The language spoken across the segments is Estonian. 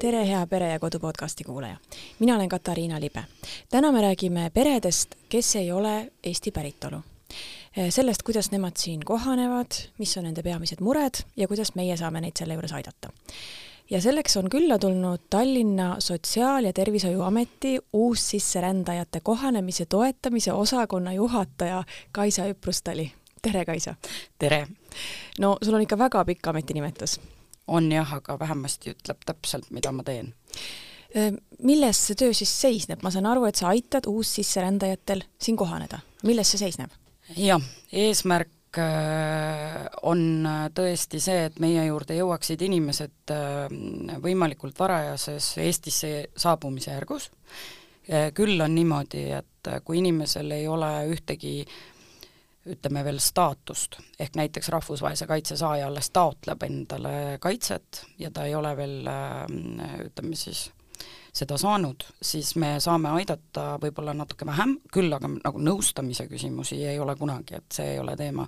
tere, hea Pere ja Kodu podcasti kuulaja. mina olen Katariina Libe. täna me räägime peredest, kes ei ole Eesti päritolu. sellest, kuidas nemad siin kohanevad, mis on nende peamised mured ja kuidas meie saame neid selle juures aidata. ja selleks on külla tulnud Tallinna Sotsiaal- ja Tervishoiuameti uussisserändajate kohanemise toetamise osakonna juhataja Kaisa Üprustali. tere, Kaisa! tere! no sul on ikka väga pikk ametinimetus on jah, aga vähemasti ütleb täpselt, mida ma teen. milles see töö siis seisneb, ma saan aru, et sa aitad uussisserändajatel siin kohaneda, milles see seisneb? jah, eesmärk on tõesti see, et meie juurde jõuaksid inimesed võimalikult varajases Eestisse saabumise järgus, küll on niimoodi, et kui inimesel ei ole ühtegi äh, ütleme veel staatust, ehk näiteks rahvusvahelise kaitse saaja alles taotleb endale kaitset ja ta ei ole veel ütleme siis seda saanud, siis me saame aidata võib-olla natuke vähem, küll aga nagu nõustamise küsimusi ei ole kunagi, et see ei ole teema.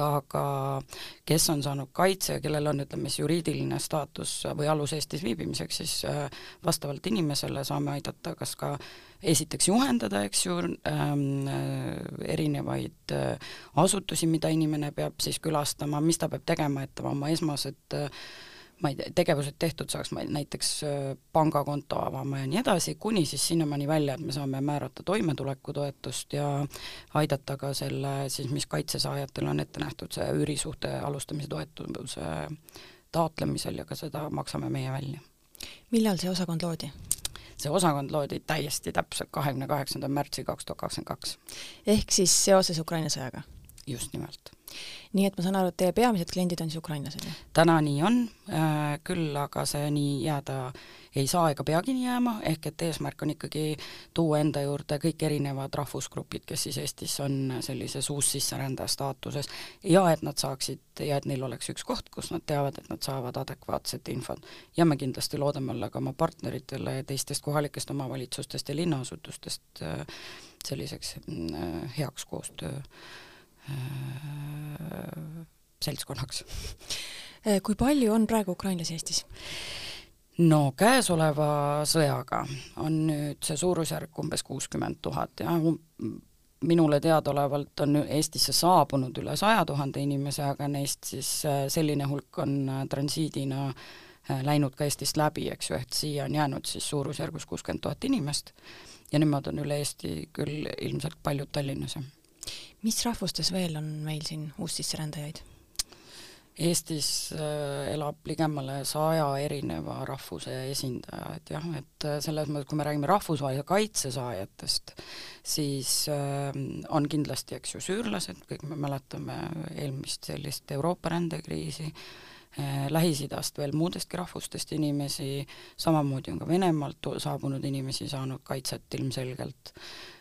aga kes on saanud kaitse ja kellel on, ütleme siis juriidiline staatus või alus Eestis viibimiseks, siis äh, vastavalt inimesele saame aidata kas ka esiteks juhendada, eks ju ähm,, äh, erinevaid äh, asutusi, mida inimene peab siis külastama, mis ta peab tegema, et oma esmased äh, ma ei tea, tegevused tehtud saaks, ma näiteks äh, pangakonto avama ja nii edasi, kuni siis sinnamaani välja, et me saame määrata toimetulekutoetust ja aidata ka selle siis, mis kaitsesaajatele on ette nähtud, see üürisuhte alustamise toetuse taotlemisel ja ka seda maksame meie välja. millal see osakond loodi? see osakond loodi täiesti täpselt kahekümne kaheksandal märtsil kaks tuhat kakskümmend kaks. ehk siis seoses Ukraina sõjaga? just nimelt nii et ma saan aru, et teie peamised kliendid on siis ukrainlased, täna nii on äh,, küll aga see nii jääda ei saa ega peagi nii jääma, ehk et eesmärk on ikkagi tuua enda juurde kõik erinevad rahvusgrupid, kes siis Eestis on sellises uussisserändaja staatuses ja et nad saaksid ja et neil oleks üks koht, kus nad teavad, et nad saavad adekvaatset infot. ja me kindlasti loodame olla ka oma partneritele teistest kohalikest omavalitsustest ja linnaasutustest äh, selliseks äh, heaks koostöö seltskonnaks. Äh, kui palju on praegu ukrainlasi Eestis? no käesoleva sõjaga on nüüd see suurusjärk umbes kuuskümmend tuhat ja minule teadaolevalt on Eestisse saabunud üle saja tuhande inimese, aga neist siis äh, selline hulk on transiidina läinud ka Eestist läbi, eks ju, et siia on jäänud siis suurusjärgus kuuskümmend tuhat inimest ja nemad on üle Eesti küll ilmselt paljud Tallinnas mis rahvustes veel on meil siin uussisserändajaid? Eestis äh, elab ligemale saja erineva rahvuse esindajaid jah, et äh, selles mõttes, kui me räägime rahvusvahelise kaitse saajatest, siis äh, on kindlasti, eks ju, süürlased, kõik me mäletame eelmist sellist Euroopa rändekriisi äh,, Lähis-Idast veel muudestki rahvustest inimesi, samamoodi on ka Venemaalt saabunud inimesi saanud kaitset ilmselgelt Ähm,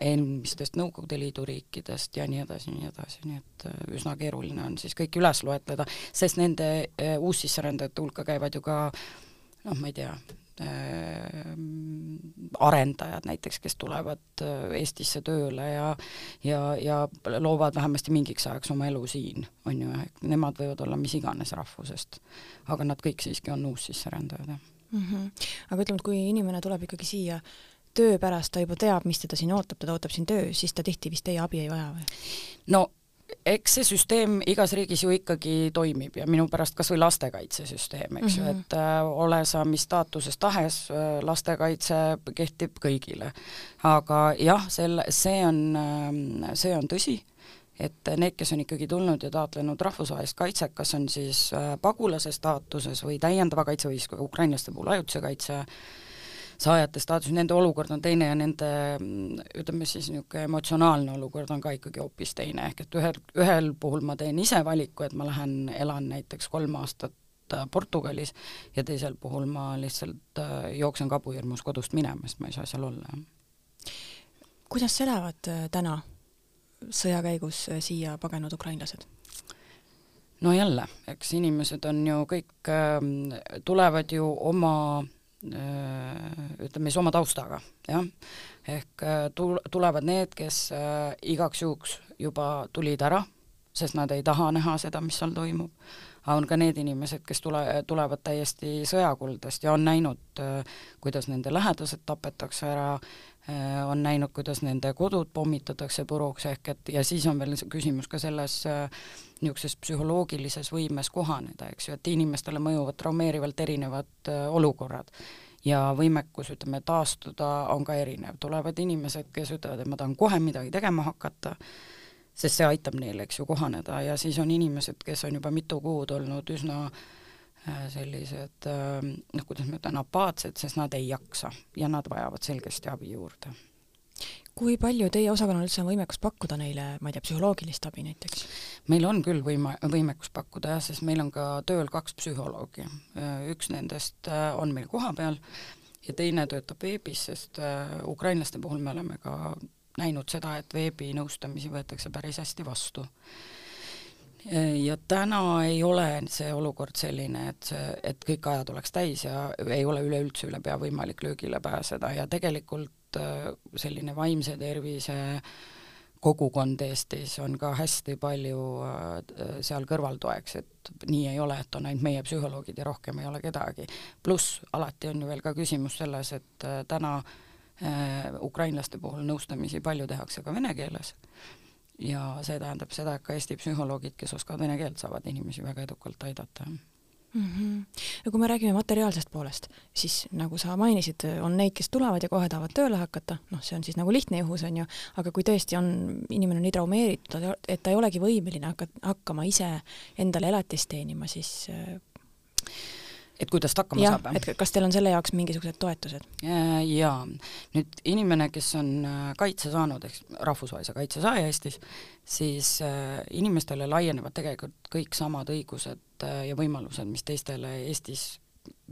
eelmistest Nõukogude Liidu riikidest ja nii edasi, nii edasi, nii et äh, üsna keeruline on siis kõik üles loetleda, sest nende äh, uussisserändajate hulka käivad ju ka noh, ma ei tea, äh, arendajad näiteks, kes tulevad Eestisse tööle ja ja, ja loovad vähemasti mingiks ajaks oma elu siin, on ju, nemad võivad olla mis iganes rahvusest. aga nad kõik siiski on uussisserändajad, jah mm. -hmm. aga ütleme, et kui inimene tuleb ikkagi siia töö pärast ta juba teab, mis teda siin ootab, teda ootab siin töö, siis ta tihti vist teie abi ei vaja või? no eks see süsteem igas riigis ju ikkagi toimib ja minu pärast kas või lastekaitsesüsteem, eks ju mm -hmm., et äh, ole sa mis staatuses tahes äh,, lastekaitse kehtib kõigile. aga jah, selle, see on äh,, see on tõsi, et need, kes on ikkagi tulnud ja taotlenud rahvusvahelist kaitset, kas on siis äh, pagulase staatuses või täiendava kaitse või siis ukrainlaste puhul ajutise kaitse äh, saajate staatus, nende olukord on teine ja nende ütleme siis niisugune emotsionaalne olukord on ka ikkagi hoopis teine, ehk et ühel, ühel puhul ma teen ise valiku, et ma lähen elan näiteks kolm aastat äh, Portugalis ja teisel puhul ma lihtsalt äh, jooksen kabuhirmus kodust minema, sest ma ei saa seal olla. kuidas elavad äh, täna sõja käigus siia pagenud ukrainlased? no jälle, eks inimesed on ju kõik, ähm, tulevad ju oma Äh, ütleme siis oma taustaga, jah. ehk äh, tul-, tulevad need, kes äh, igaks juhuks juba tulid ära, sest nad ei taha näha seda, mis seal toimub, on ka need inimesed, kes tule, tulevad täiesti sõjakuldest ja on näinud, kuidas nende lähedased tapetakse ära, on näinud, kuidas nende kodud pommitatakse puruks, ehk et ja siis on veel küsimus ka selles niisuguses psühholoogilises võimes kohaneda, eks ju, et inimestele mõjuvad traumeerivalt erinevad olukorrad. Ja võimekus, ütleme, taastuda on ka erinev, tulevad inimesed, kes ütlevad, et ma tahan kohe midagi tegema hakata, sest see aitab neil, eks ju, kohaneda. Ja siis on inimesed, kes on juba mitu kuud olnud üsna äh, sellised äh, noh, kuidas ma ütlen, apaatsed, sest nad ei jaksa ja nad vajavad selgesti abi juurde. kui palju teie osakonnal üldse on võimekus pakkuda neile, ma ei tea, psühholoogilist abi näiteks? meil on küll võima-, võimekus pakkuda jah, sest meil on ka tööl kaks psühholoogi. Äh, üks nendest on meil kohapeal ja teine töötab veebis, sest ukrainlaste puhul me oleme ka näinud seda, et veebinõustamisi võetakse päris hästi vastu. Ja täna ei ole see olukord selline, et see, et kõik ajad oleks täis ja ei ole üleüldse üle pea võimalik löögile pääseda ja tegelikult äh, selline vaimse tervise kogukond Eestis on ka hästi palju äh, seal kõrvaltoeks, et nii ei ole, et on ainult meie psühholoogid ja rohkem ei ole kedagi. pluss alati on ju veel ka küsimus selles, et äh, täna äh, Äh, ukrainlaste puhul nõustamisi palju tehakse ka vene keeles ja see tähendab seda, et ka Eesti psühholoogid, kes oskavad vene keelt, saavad inimesi väga edukalt aidata mm. -hmm. ja kui me räägime materiaalsest poolest, siis nagu sa mainisid, on neid, kes tulevad ja kohe tahavad tööle hakata, noh, see on siis nagu lihtne juhus, on ju, aga kui tõesti on, inimene on nii traumeeritud, et ta ei olegi võimeline hakka, hakkama ise endale elatist teenima, siis äh, et kuidas ta hakkama ja, saab? et kas teil on selle jaoks mingisugused toetused? Jaa, nüüd inimene, kes on äh, kaitse saanud, ehk rahvusvahelise kaitse saaja Eestis, siis äh, inimestele laienevad tegelikult kõik samad õigused äh, ja võimalused, mis teistele Eestis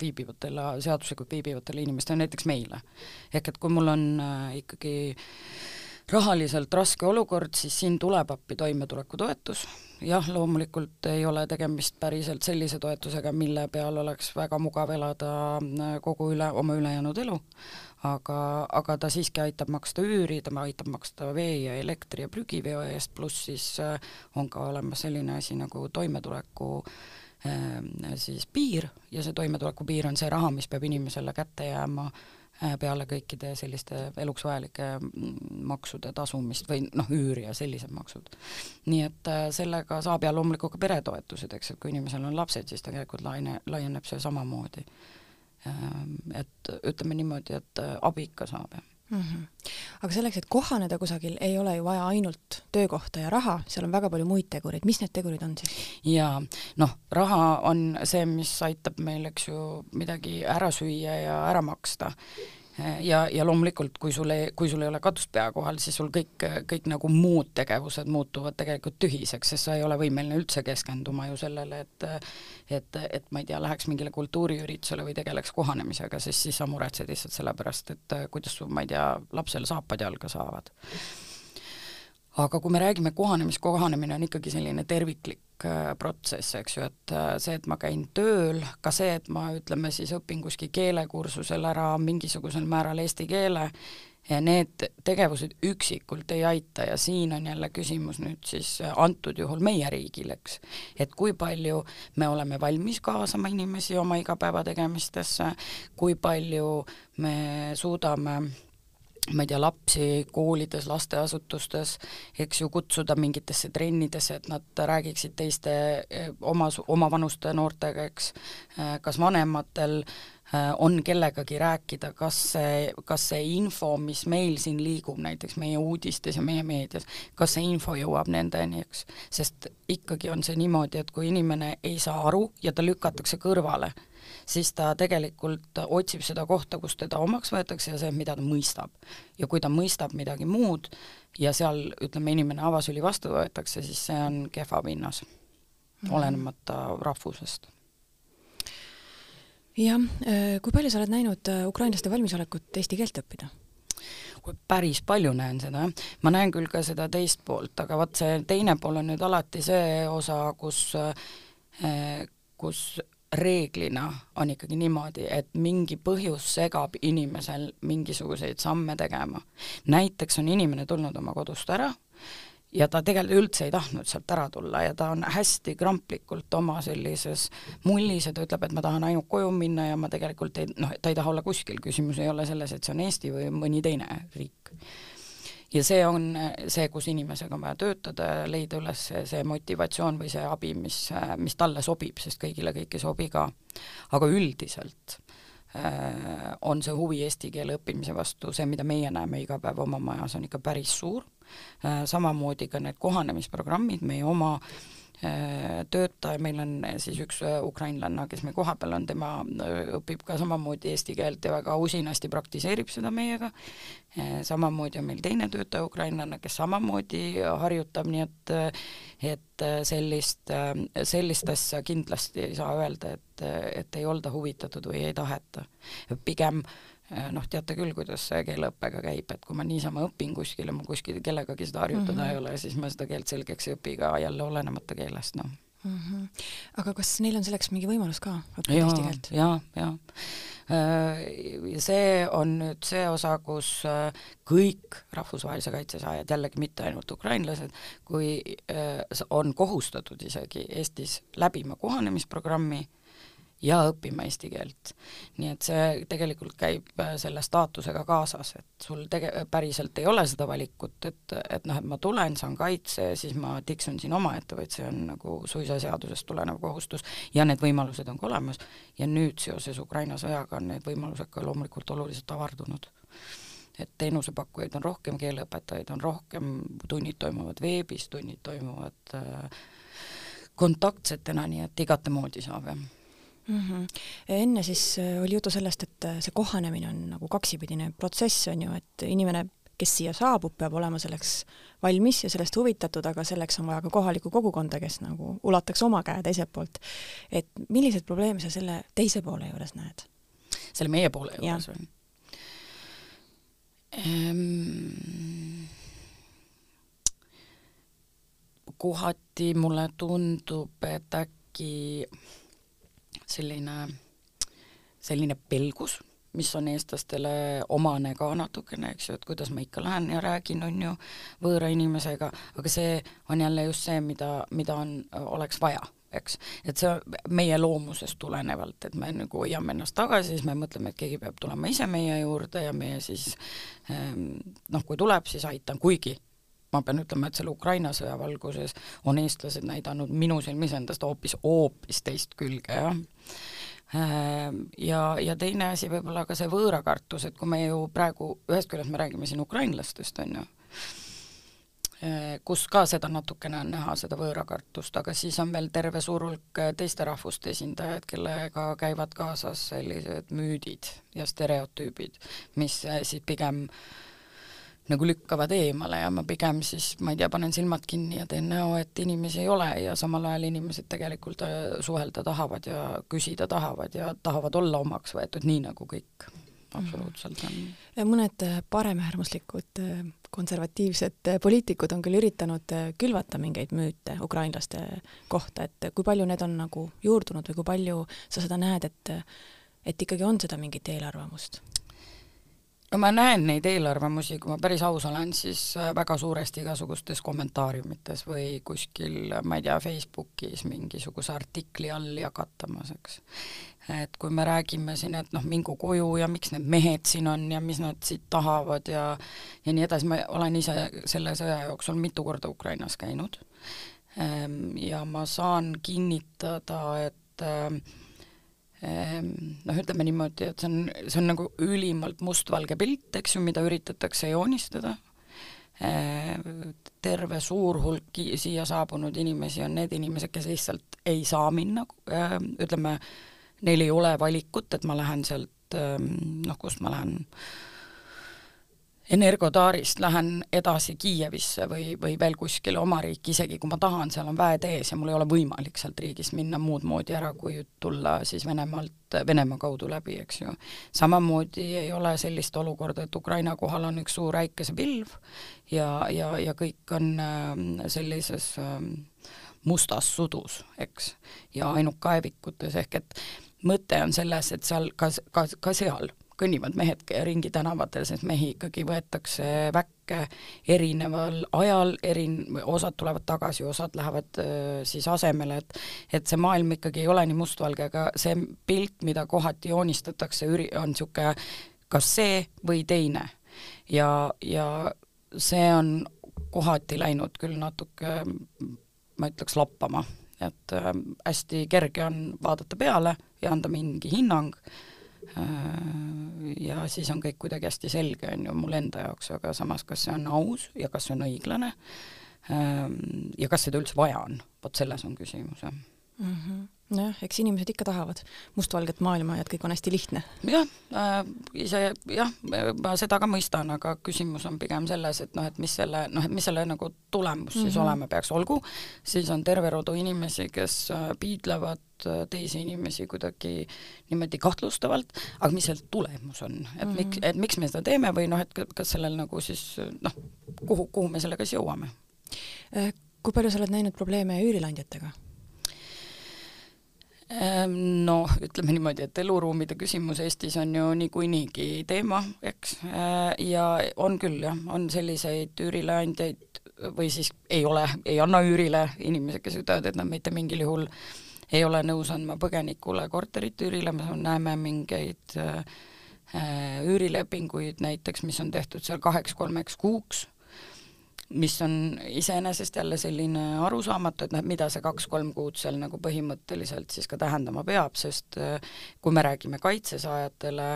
viibivatele, seaduslikult viibivatele inimestele, näiteks meile. ehk et kui mul on äh, ikkagi rahaliselt raske olukord, siis siin tuleb appi toimetulekutoetus, jah, loomulikult ei ole tegemist päriselt sellise toetusega, mille peal oleks väga mugav elada äh, kogu üle, oma ülejäänud elu, aga, aga ta siiski aitab maksta üüri, ta aitab maksta vee ja elektri ja prügiveo eest, pluss siis äh, on ka olemas selline asi nagu toimetuleku äh, siis piir. Ja see toimetuleku piir on see raha, mis peab inimesele kätte jääma Äh, peale kõikide selliste eluks vajalike mm, maksude tasumist või noh, üüri ja sellised maksud. nii et äh, sellega saab ja loomulikult ka peretoetused, eks, et kui inimesel on lapsed, siis tegelikult laine, laieneb see samamoodi. Ähm, et ütleme niimoodi, et äh, abi ikka saab, jah mm. -hmm. aga selleks, et kohaneda kusagil, ei ole ju vaja ainult töökohta ja raha, seal on väga palju muid tegureid, mis need tegurid on siis? jaa, noh, raha on see, mis aitab meil, eks ju, midagi ära süüa ja ära maksta ja, ja loomulikult, kui sul ei, kui sul ei ole katust pea kohal, siis sul kõik, kõik nagu muud tegevused muutuvad tegelikult tühiseks, sest sa ei ole võimeline üldse keskenduma ju sellele, et et, et ma ei tea, läheks mingile kultuuriüritusele või tegeleks kohanemisega, sest siis sa muretsed lihtsalt selle pärast, et kuidas su, ma ei tea, lapsel saapad jalga saavad. Aga kui me räägime kohanemist, kohanemine on ikkagi selline terviklik äh, protsess, eks ju, et äh, see, et ma käin tööl, ka see, et ma ütleme siis õpin kuskil keelekursusel ära mingisugusel määral eesti keele, ja need tegevused üksikult ei aita ja siin on jälle küsimus nüüd siis antud juhul meie riigil, eks. et kui palju me oleme valmis kaasama inimesi oma igapäevategemistesse, kui palju me suudame ma ei tea, lapsi koolides, lasteasutustes, eks ju, kutsuda mingitesse trennidesse, et nad räägiksid teiste eh, oma, omavanuste noortega, eks, eh, kas vanematel eh, on kellegagi rääkida, kas see, kas see info, mis meil siin liigub, näiteks meie uudistes ja meie meedias, kas see info jõuab nendeni, eks. sest ikkagi on see niimoodi, et kui inimene ei saa aru ja ta lükatakse kõrvale, siis ta tegelikult otsib seda kohta, kus teda omaks võetakse ja see, mida ta mõistab. ja kui ta mõistab midagi muud ja seal, ütleme, inimene avasüli vastu võetakse, siis see on kehva pinnas mm, olenemata rahvusest jah, äh, kui palju sa oled näinud äh, ukrainlaste valmisolekut eesti keelt õppida? päris palju näen seda, jah. ma näen küll ka seda teist poolt, aga vot see teine pool on nüüd alati see osa, kus äh, kus reeglina on ikkagi niimoodi, et mingi põhjus segab inimesel mingisuguseid samme tegema. näiteks on inimene tulnud oma kodust ära ja ta tegelikult üldse ei tahtnud sealt ära tulla ja ta on hästi kramplikult oma sellises mullis ja ta ütleb, et ma tahan ainult koju minna ja ma tegelikult ei, noh, ta ei taha olla kuskil, küsimus ei ole selles, et see on Eesti või mõni teine riik. Ja see on see, kus inimesega on vaja töötada ja leida üles see, see motivatsioon või see abi, mis, mis talle sobib, sest kõigile kõik ei sobi ka. aga üldiselt äh, on see huvi eesti keele õppimise vastu, see, mida meie näeme iga päev oma majas, on ikka päris suur Äh, samamoodi ka need kohanemisprogrammid, meie oma töötaja, meil on siis üks äh, ukrainlanna, kes meil kohapeal on, tema õpib ka samamoodi eesti keelt ja väga usinasti praktiseerib seda meiega. samamoodi on meil teine töötaja ukrainlanna, kes samamoodi harjutab, nii et et sellist, sellist asja kindlasti ei saa öelda, et, et ei olda huvitatud või ei taheta. pigem äh, noh, teate küll, kuidas see keeleõppega käib, et kui ma niisama õpin kuskil ja mul kuskil kellegagi seda harjutada mm -hmm. ei ole, siis ma seda keelt selgeks ei õpi ka jälle olenemata keelest, noh mm. -hmm. aga kas neil on selleks mingi võimalus ka õppida eesti keelt? jaa, jaa. Äh, ja see on nüüd see osa, kus äh, kõik rahvusvahelise kaitse saajad, jällegi mitte ainult ukrainlased, kui äh, on kohustatud isegi Eestis läbima kohanemisprogrammi ja õppima eesti keelt. nii et see tegelikult käib äh, selle staatusega kaasas, et sul tege-, päriselt ei ole seda valikut, et, et noh, et ma tulen, saan kaitse ja siis ma tiksun siin omaette, vaid see on nagu suisa seadusest tulenev kohustus. Ja need võimalused on ka olemas. Ja nüüd seoses Ukraina sõjaga on need võimalused ka loomulikult oluliselt avardunud. Et teenusepakkujaid on rohkem, keeleõpetajaid on rohkem, tunnid toimuvad veebis, tunnid toimuvad äh, kontaktsetena, nii et igate moodi saab, jah mm. -hmm. enne siis äh, oli juttu sellest, et äh, see kohanemine on nagu kaksipidine protsess, on ju, et inimene, kes siia saabub, peab olema selleks valmis ja sellest huvitatud, aga selleks on vaja ka kohalikku kogukonda, kes nagu ulataks oma käe teiselt poolt. et milliseid probleeme sa selle teise poole juures näed? selle meie poole juures või? Ehm, kohati mulle tundub, et äkki selline, selline pelgus, mis on eestlastele omane ka natukene, eks ju, et kuidas ma ikka lähen ja räägin, on ju, võõra inimesega, aga see on jälle just see, mida, mida on, oleks vaja eks, et see meie loomusest tulenevalt, et me nagu hoiame ennast tagasi, siis me mõtleme, et keegi peab tulema ise meie juurde ja meie siis ehm, noh, kui tuleb, siis aitan, kuigi ma pean ütlema, et selle Ukraina sõja valguses on eestlased näidanud minu silmis endast hoopis, hoopis teist külge, jah. Ehm, ja, ja teine asi võib-olla ka see võõrakartus, et kui me ju praegu, ühest küljest me räägime siin ukrainlastest, on ju, ehm, kus ka seda natukene on näha, seda võõrakartust, aga siis on veel terve suur hulk teiste rahvuste esindajaid, kellega käivad kaasas sellised müüdid ja stereotüübid, mis siis pigem äh, nagu lükkavad eemale ja ma pigem siis, ma ei tea, panen silmad kinni ja teen näo, et inimesi ei ole ja samal ajal inimesed tegelikult äh, suhelda tahavad ja küsida tahavad ja tahavad olla omaks võetud, nii nagu kõik absoluutselt on. mõned äh, paremäärmuslikud äh, konservatiivsed poliitikud on küll üritanud külvata mingeid müüte ukrainlaste kohta, et kui palju need on nagu juurdunud või kui palju sa seda näed, et et ikkagi on seda mingit eelarvamust? No ma näen neid eelarvamusi, kui ma päris aus olen, siis äh, väga suuresti igasugustes kommentaariumites või kuskil, ma ei tea, Facebookis mingisuguse artikli all jagatamas, eks. et kui me räägime siin, et noh, mingu koju ja miks need mehed siin on ja mis nad siit tahavad ja ja nii edasi, ma olen ise selle sõja jooksul mitu korda Ukrainas käinud ehm, ja ma saan kinnitada, et äh, noh, ütleme niimoodi, et see on, see on nagu ülimalt mustvalge pilt, eks ju, mida üritatakse joonistada, ehm, terve suur hulk siia saabunud inimesi on need inimesed, kes lihtsalt ei saa minna, ehm, ütleme, neil ei ole valikut, et ma lähen sealt noh, kust ma lähen, Energodarist lähen edasi Kiievisse või, või veel kuskile oma riiki, isegi kui ma tahan, seal on väed ees ja mul ei ole võimalik sealt riigist minna muud moodi ära, kui tulla siis Venemaalt, Venemaa kaudu läbi, eks ju. samamoodi ei ole sellist olukorda, et Ukraina kohal on üks suur äikesepilv ja, ja, ja kõik on ähm, sellises ähm, mustas sudus, eks, ja ainult kaevikutes, ehk et mõte on selles, et seal ka, ka, ka seal kõnnivad mehed ringi tänavatel, sest mehi ikkagi võetakse väkke erineval ajal, erin-, osad tulevad tagasi, osad lähevad äh, siis asemele, et et see maailm ikkagi ei ole nii mustvalge, aga see pilt, mida kohati joonistatakse, üri-, on niisugune kas see või teine. ja, ja see on kohati läinud küll natuke, ma ütleks, lappama, et hästi kerge on vaadata peale ja anda mingi hinnang äh, ja siis on kõik kuidagi hästi selge, on ju, mul enda jaoks, aga samas, kas see on aus ja kas see on õiglane? Äh, ja kas seda üldse vaja on, vot selles on küsimus, jah. Mm. -hmm nojah, eks inimesed ikka tahavad mustvalget maailma ja et kõik on hästi lihtne. jah äh,, ise jah, ma seda ka mõistan, aga küsimus on pigem selles, et noh, et mis selle, noh, et mis selle nagu tulemus mm -hmm. siis mhm. olema peaks, olgu, siis on terve rodu inimesi, kes äh, piidlevad äh, teisi inimesi kuidagi niimoodi kahtlustavalt, aga mis selle tulemus on, et mm -hmm. miks, et miks me seda teeme või noh, et kas sellel nagu siis noh, kuhu, kuhu me sellega siis jõuame? Äh, kui palju sa oled näinud probleeme üürileandjatega? Ehm, noh, ütleme niimoodi, et eluruumide küsimus Eestis on ju niikuinii teema, eks, ehm, ja on küll jah, on selliseid üürileandjaid või siis ei ole, ei anna üürile inimesed, kes ütlevad, et nad mitte mingil juhul ei ole nõus andma põgenikule korterit üürile, me näeme mingeid äh, üürilepinguid näiteks, mis on tehtud seal kaheks-kolmeks kuuks mis on iseenesest jälle selline arusaamatu, et noh, mida see kaks-kolm kuud seal nagu põhimõtteliselt siis ka tähendama peab, sest äh, kui me räägime kaitsesaajatele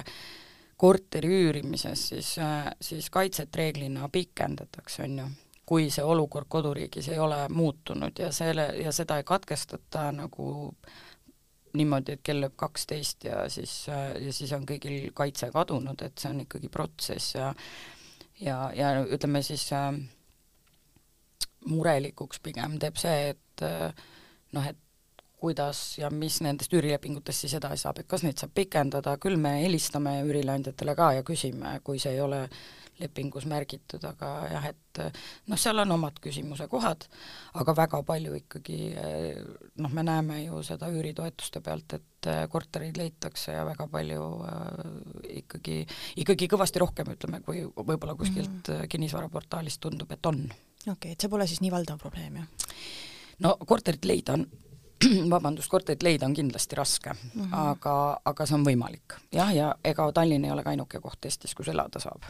korteri üürimises, siis, äh, siis kaitset reeglina pikendatakse, on ju. Kui see olukord koduriigis ei ole muutunud ja selle, ja seda ei katkestata nagu niimoodi, et kell lööb kaksteist ja siis, äh, ja siis on kõigil kaitse kadunud, et see on ikkagi protsess ja ja, ja ütleme siis äh, murelikuks pigem teeb see, et eh, noh, et kuidas ja mis nendest üürilepingutest siis edasi saab, et kas neid saab pikendada, küll me helistame üürileandjatele ka ja küsime, kui see ei ole lepingus märgitud, aga jah, et noh, seal on omad küsimuse kohad, aga väga palju ikkagi eh, noh, me näeme ju seda üüritoetuste pealt, et korterid leitakse ja väga palju äh, ikkagi, ikkagi kõvasti rohkem, ütleme, kui võib-olla kuskilt mm -hmm. kinnisvaraportaalist tundub, et on okei okay,, et see pole siis nii valdav probleem, jah? no korterit leida on vabandust, korterit leida on kindlasti raske mm, -hmm. aga, aga see on võimalik. jah, ja ega Tallinn ei ole ka ainuke koht Eestis, kus elada saab.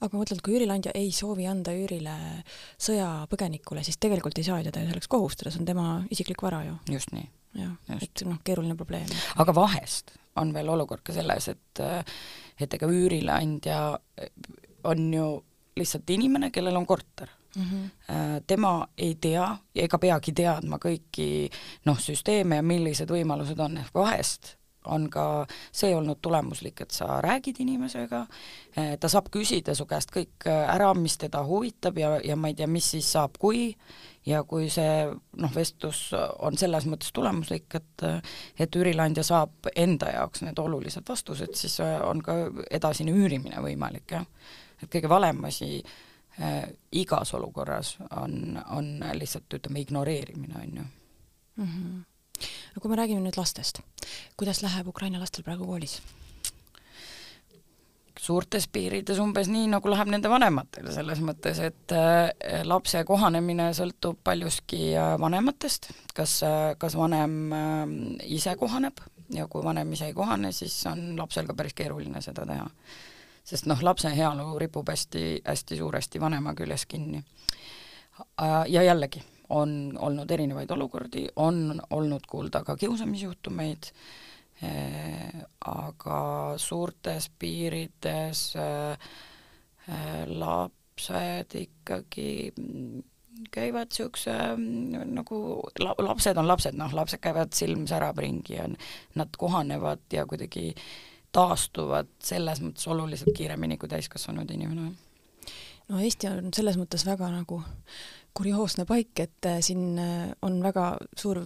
aga ma mõtlen, et kui üürileandja ei soovi anda üürile sõjapõgenikule, siis tegelikult ei saa ju teda selleks kohustada, see on tema isiklik vara ju. just nii. jah, et noh, keeruline probleem. aga vahest on veel olukord ka selles, et et ega üürileandja on ju lihtsalt inimene, kellel on korter mm. -hmm. tema ei tea ega peagi teadma kõiki noh, süsteeme ja millised võimalused on, ehk vahest on ka see olnud tulemuslik, et sa räägid inimesega, äh, ta saab küsida su käest kõik äh, ära, mis teda huvitab ja, ja ma ei tea, mis siis saab, kui, ja kui see noh, vestlus on selles mõttes tulemuslik, et et üürileandja saab enda jaoks need olulised vastused, siis on ka edasine üürimine võimalik, jah. et kõige valem asi äh, igas olukorras on, on lihtsalt ütleme, ignoreerimine, on ju mm. -hmm. no kui me räägime nüüd lastest, kuidas läheb Ukraina lastel praegu koolis? suurtes piirides umbes nii, nagu läheb nende vanematel, selles mõttes, et äh, lapse kohanemine sõltub paljuski äh, vanematest, kas äh,, kas vanem äh, ise kohaneb ja kui vanem ise ei kohane, siis on lapsel ka päris keeruline seda teha sest noh, lapse heaolu ripub hästi, hästi suuresti vanema küljes kinni. ja jällegi, on olnud erinevaid olukordi, on olnud kuulda ka kiusamisjuhtumeid, eh, aga suurtes piirides eh, lapsed ikkagi käivad niisuguse nagu la-, lapsed on lapsed, noh, lapsed käivad silm särab ringi ja nad kohanevad ja kuidagi äh, taastuvad selles mõttes oluliselt kiiremini kui täiskasvanud inimene. no Eesti on selles mõttes väga nagu kurioosne paik, et äh, siin äh, on väga suur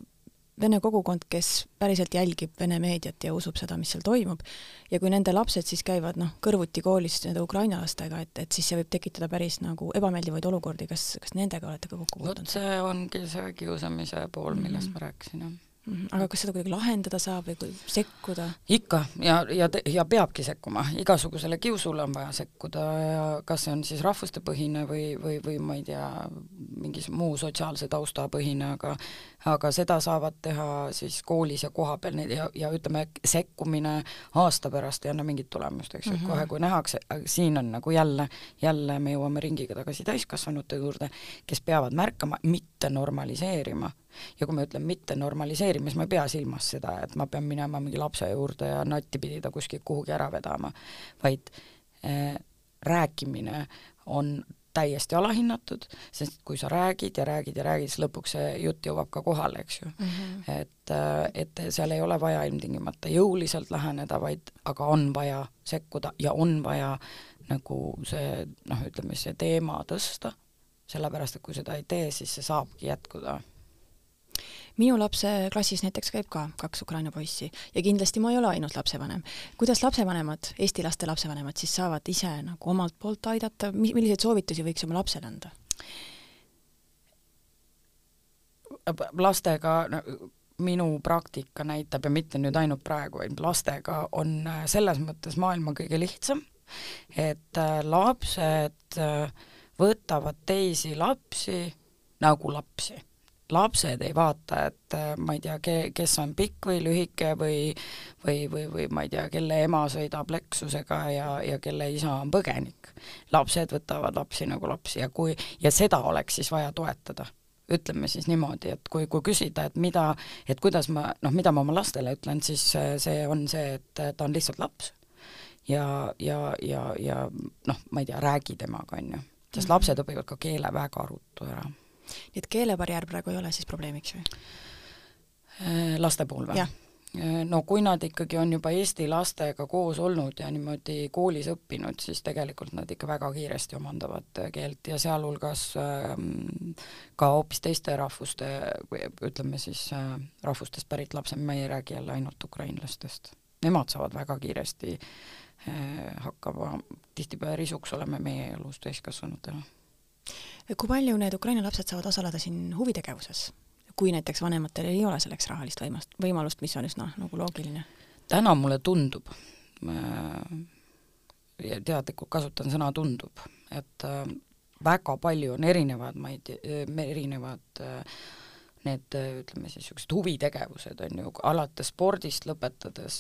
vene kogukond, kes päriselt jälgib vene meediat ja usub seda, mis seal toimub, ja kui nende lapsed siis käivad noh, kõrvuti koolis nende Ukraina lastega, et, et siis see võib tekitada päris nagu ebameeldivaid olukordi, kas, kas nendega olete ka kokku puutunud? vot see ongi see kiusamise pool, millest mm -hmm. ma rääkisin, jah. Aga kas seda kuidagi lahendada saab või sekkuda? ikka. Ja, ja, ja peabki sekkuma, igasugusele kiusule on vaja sekkuda kas see on siis rahvustepõhine või, või, või ma ei tea, mingi muu sotsiaalse tausta põhine, aga aga seda saavad teha siis koolis ja kohapeal ja, ja ütleme, sekkumine aasta pärast ei anna mingit tulemust, eks ju mm -hmm., kohe kui nähakse, siin on nagu jälle, jälle me jõuame ringiga tagasi täiskasvanute juurde, kes peavad märkama, mitte normaliseerima ja kui ma ütlen mitte normaliseerima, siis ma ei pea silmas seda, et ma pean minema mingi lapse juurde ja natti pidi ta kuskilt kuhugi ära vedama, vaid äh, rääkimine on täiesti alahinnatud, sest kui sa räägid ja räägid ja räägid, siis lõpuks see jutt jõuab ka kohale, eks ju mm. -hmm. et, äh, et seal ei ole vaja ilmtingimata jõuliselt läheneda, vaid aga on vaja sekkuda ja on vaja nagu see noh, ütleme see teema tõsta, sellepärast et kui seda ei tee, siis see saabki jätkuda minu lapse klassis näiteks käib ka kaks Ukraina poissi ja kindlasti ma ei ole ainult lapsevanem. kuidas lapsevanemad, Eesti laste lapsevanemad siis saavad ise nagu omalt poolt aidata, milliseid soovitusi võiks oma lapsele anda? lastega no, minu praktika näitab ja mitte nüüd ainult praegu, vaid lastega on äh, selles mõttes maailma kõige lihtsam, et äh, lapsed äh, võtavad teisi lapsi nagu lapsi lapsed ei vaata, et äh, ma ei tea, ke-, kes on pikk või lühike või või, või, või ma ei tea, kelle ema sõidab Lexusega ja, ja kelle isa on põgenik. lapsed võtavad lapsi nagu lapsi ja kui, ja seda oleks siis vaja toetada ütleme siis niimoodi, et kui, kui küsida, et mida, et kuidas ma, noh, mida ma oma lastele ütlen, siis äh, see on see, et ta on lihtsalt laps. ja, ja, ja, ja noh, ma ei tea, räägi temaga, on ju. sest mhm. lapsed õpivad ka keele väga ruttu ära nii et keelebarjäär praegu ei ole siis probleemiks või? Äh, laste puhul või? Äh, no kui nad ikkagi on juba Eesti lastega koos olnud ja niimoodi koolis õppinud, siis tegelikult nad ikka väga kiiresti omandavad keelt ja sealhulgas ähm, ka hoopis teiste rahvuste, ütleme siis äh, rahvustest pärit lapsed, ma ei räägi jälle ainult ukrainlastest. Nemad saavad väga kiiresti äh, hakkama, tihtipeale risuks oleme meie elus täiskasvanutena kui palju need Ukraina lapsed saavad osaleda siin huvitegevuses? kui näiteks vanematel ei ole selleks rahalist võimast, võimalust, mis on üsna nagu loogiline? täna mulle tundub, teadlikult kasutan sõna tundub, et äh, väga palju on erinevad, ma ei tea, erinevad äh, need ütleme siis niisugused huvitegevused, on ju, alates spordist lõpetades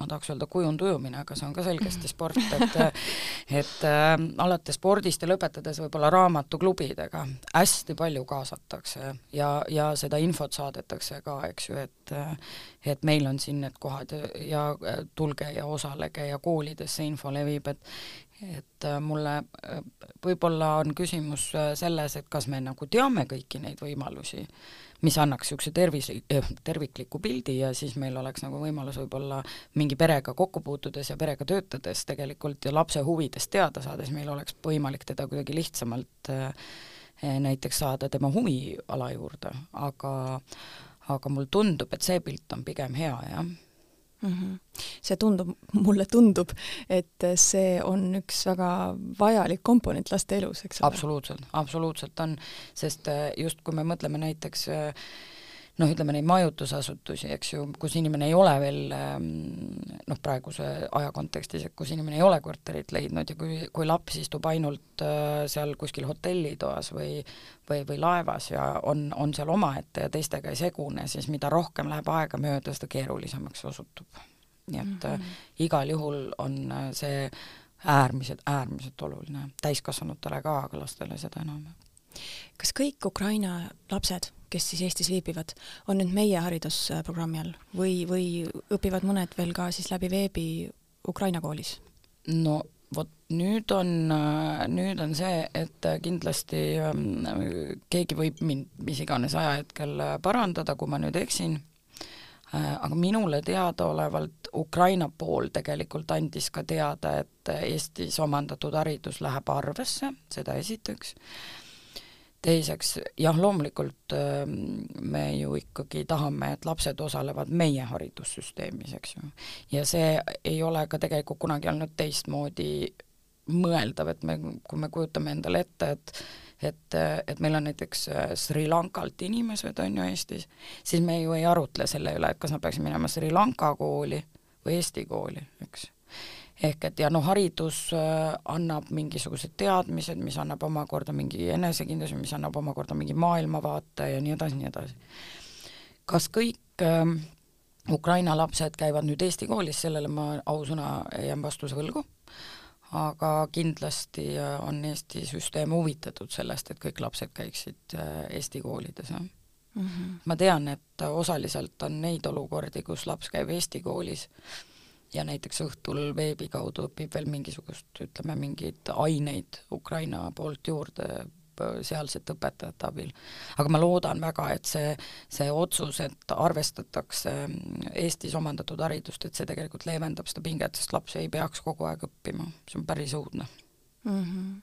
ma tahaks öelda kujundujumine, aga see on ka selgesti sport, et et äh, alates spordist ja lõpetades võib-olla raamatuklubidega hästi palju kaasatakse ja, ja seda infot saadetakse ka, eks ju, et et meil on siin need kohad ja, ja tulge ja osalege ja koolides see info levib, et et äh, mulle äh, võib-olla on küsimus äh, selles, et kas me nagu teame kõiki neid võimalusi mis annaks niisuguse tervis, eh, tervikliku pildi ja siis meil oleks nagu võimalus võib-olla mingi perega kokku puutudes ja perega töötades tegelikult ja lapse huvidest teada saades meil oleks võimalik teda kuidagi lihtsamalt eh, eh, näiteks saada tema huviala juurde, aga aga mulle tundub, et see pilt on pigem hea, jah mm. -hmm. see tundub, mulle tundub, et see on üks väga vajalik komponent laste elus, eks ole? absoluutselt, absoluutselt on, sest äh, just kui me mõtleme näiteks äh, noh, ütleme neid majutusasutusi, eks ju, kus inimene ei ole veel ähm, noh, praeguse aja kontekstis, et kus inimene ei ole korterit leidnud ja kui, kui laps istub ainult äh, seal kuskil hotellitoas või või, või laevas ja on, on seal omaette ja teistega ei segune, siis mida rohkem läheb aega mööda, seda keerulisemaks osutub. nii et mm -hmm. igal juhul on äh, see äärmiselt, äärmiselt oluline, täiskasvanutele ka, aga lastele seda enam. kas kõik Ukraina lapsed kes siis Eestis viibivad, on nüüd meie haridusprogrammi all või, või õpivad mõned veel ka siis läbi veebi Ukraina koolis? no vot nüüd on, nüüd on see, et kindlasti ähm, keegi võib mind mis iganes ajahetkel parandada, kui ma nüüd eksin äh,, aga minule teadaolevalt Ukraina pool tegelikult andis ka teada, et Eestis omandatud haridus läheb arvesse, seda esiteks teiseks jah, loomulikult ähm, me ju ikkagi tahame, et lapsed osalevad meie haridussüsteemis, eks ju. ja see ei ole ka tegelikult kunagi olnud teistmoodi mõeldav, et me, kui me kujutame endale ette, et et, et meil on näiteks Sri Lankalt inimesed, on ju, Eestis, siis me ju ei arutle selle üle, et kas nad peaksid minema Sri Lanka kooli või Eesti kooli, eks ehk et ja noh, haridus äh, annab mingisugused teadmised, mis annab omakorda mingi enesekindluse, mis annab omakorda mingi maailmavaate ja nii edasi, nii edasi. kas kõik äh, Ukraina lapsed käivad nüüd Eesti koolis, sellele ma ausõna jään vastuse võlgu, aga kindlasti äh, on Eesti süsteem huvitatud sellest, et kõik lapsed käiksid äh, Eesti koolides, jah mm. -hmm. ma tean, et osaliselt on neid olukordi, kus laps käib Eesti koolis, ja näiteks õhtul veebi kaudu õpib veel mingisugust, ütleme, mingeid aineid Ukraina poolt juurde sealsete õpetajate abil. aga ma loodan väga, et see, see otsus, et arvestatakse Eestis omandatud haridust, et see tegelikult leevendab seda pinget, sest laps ei peaks kogu aeg õppima, see on päris õudne mm. -hmm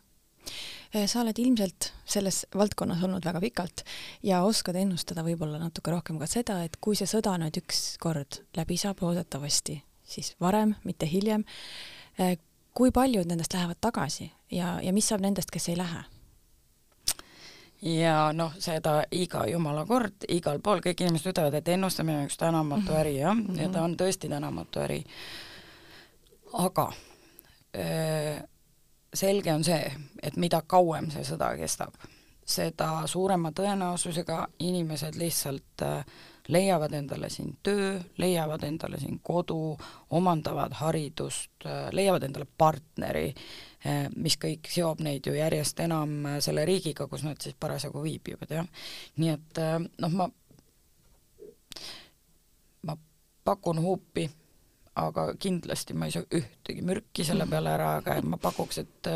sa oled ilmselt selles valdkonnas olnud väga pikalt ja oskad ennustada võib-olla natuke rohkem ka seda, et kui see sõda nüüd ükskord läbi saab, loodetavasti siis varem, mitte hiljem. Eh, kui paljud nendest lähevad tagasi ja, ja mis saab nendest, kes ei lähe? ja noh, seda iga jumala kord, igal pool kõik inimesed ütlevad, et ennustamine on üks tänamatu äri jah mm, -hmm. ja ta on tõesti tänamatu äri. aga öö, eh, selge on see, et mida kauem see sõda kestab, seda suurema tõenäosusega inimesed lihtsalt äh, leiavad endale siin töö, leiavad endale siin kodu, omandavad haridust, leiavad endale partneri, mis kõik seob neid ju järjest enam selle riigiga, kus nad siis parasjagu viibivad, jah. nii et noh, ma, ma pakun huupi, aga kindlasti ma ei saa ühtegi mürki selle peale ära, aga ma pakuks, et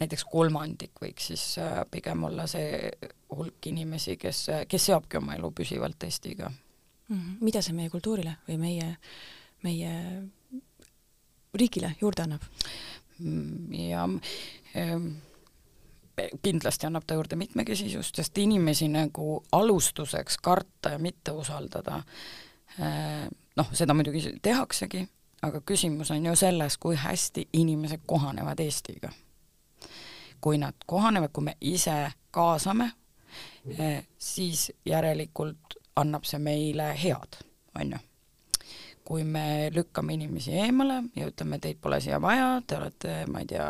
näiteks kolmandik võiks siis pigem olla see hulk inimesi, kes, kes seobki oma elu püsivalt Eestiga mm. -hmm. mida see meie kultuurile või meie, meie riigile juurde annab? Mm, ja ähm, kindlasti annab ta juurde mitmekesisust, sest inimesi nagu alustuseks karta ja mitte usaldada äh,, noh, seda muidugi tehaksegi, aga küsimus on ju selles, kui hästi inimesed kohanevad Eestiga. kui nad kohanevad, kui me ise kaasame, äh, siis järelikult annab see meile head, on ju. kui me lükkame inimesi eemale ja ütleme, teid pole siia vaja, te olete, ma ei tea,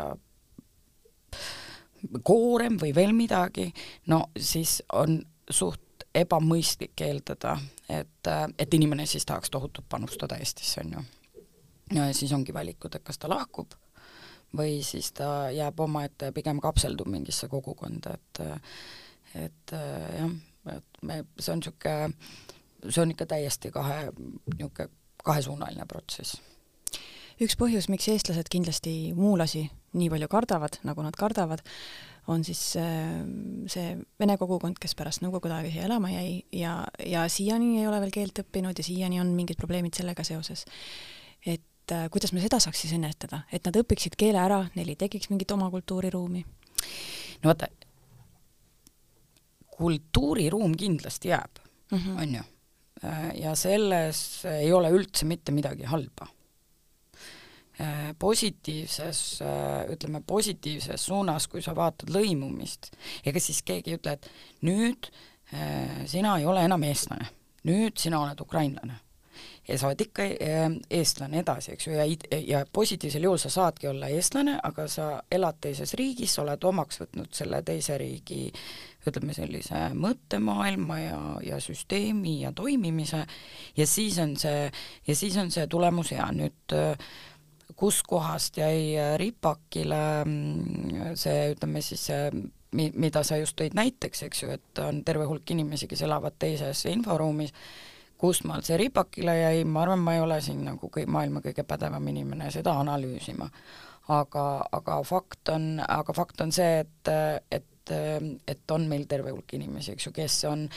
koorem või veel midagi, no siis on suht ebamõistlik eeldada, et, et inimene siis tahaks tohutult panustada Eestisse, on ju. ja siis ongi valikud, et kas ta lahkub või siis ta jääb omaette, pigem kapseldub mingisse kogukonda, et et jah et me, see on niisugune, see on ikka täiesti kahe, niisugune kahesuunaline protsess. üks põhjus, miks eestlased kindlasti muulasi nii palju kardavad, nagu nad kardavad, on siis äh, see vene kogukond, kes pärast Nõukogude aega siia elama jäi ja, ja siiani ei ole veel keelt õppinud ja siiani on mingid probleemid sellega seoses. et äh, kuidas me seda saaks siis ennetada, et nad õpiksid keele ära, neil ei tekiks mingit oma kultuuriruumi? no vaata, kultuuriruum kindlasti jääb mm, -hmm. on ju. ja selles ei ole üldse mitte midagi halba. positiivses, ütleme positiivses suunas, kui sa vaatad lõimumist, ega siis keegi ei ütle, et nüüd sina ei ole enam eestlane, nüüd sina oled ukrainlane ja sa oled ikka eestlane edasi, eks ju, ja, ja positiivsel juhul sa saadki olla eestlane, aga sa elad teises riigis, sa oled omaks võtnud selle teise riigi ütleme sellise mõttemaailma ja, ja süsteemi ja toimimise. Ja siis on see, ja siis on see tulemus hea, nüüd kuskohast jäi ripakile mm, see, ütleme siis see mi-, mida sa just tõid näiteks, eks ju, et on terve hulk inimesi, kes elavad teises inforuumis, kust maalt see ripakile jäi, ma arvan, ma ei ole siin nagu kõi-, maailma kõige pädevam inimene seda analüüsima. aga, aga fakt on, aga fakt on see, et, et et on meil terve hulk inimesi, eks ju, kes on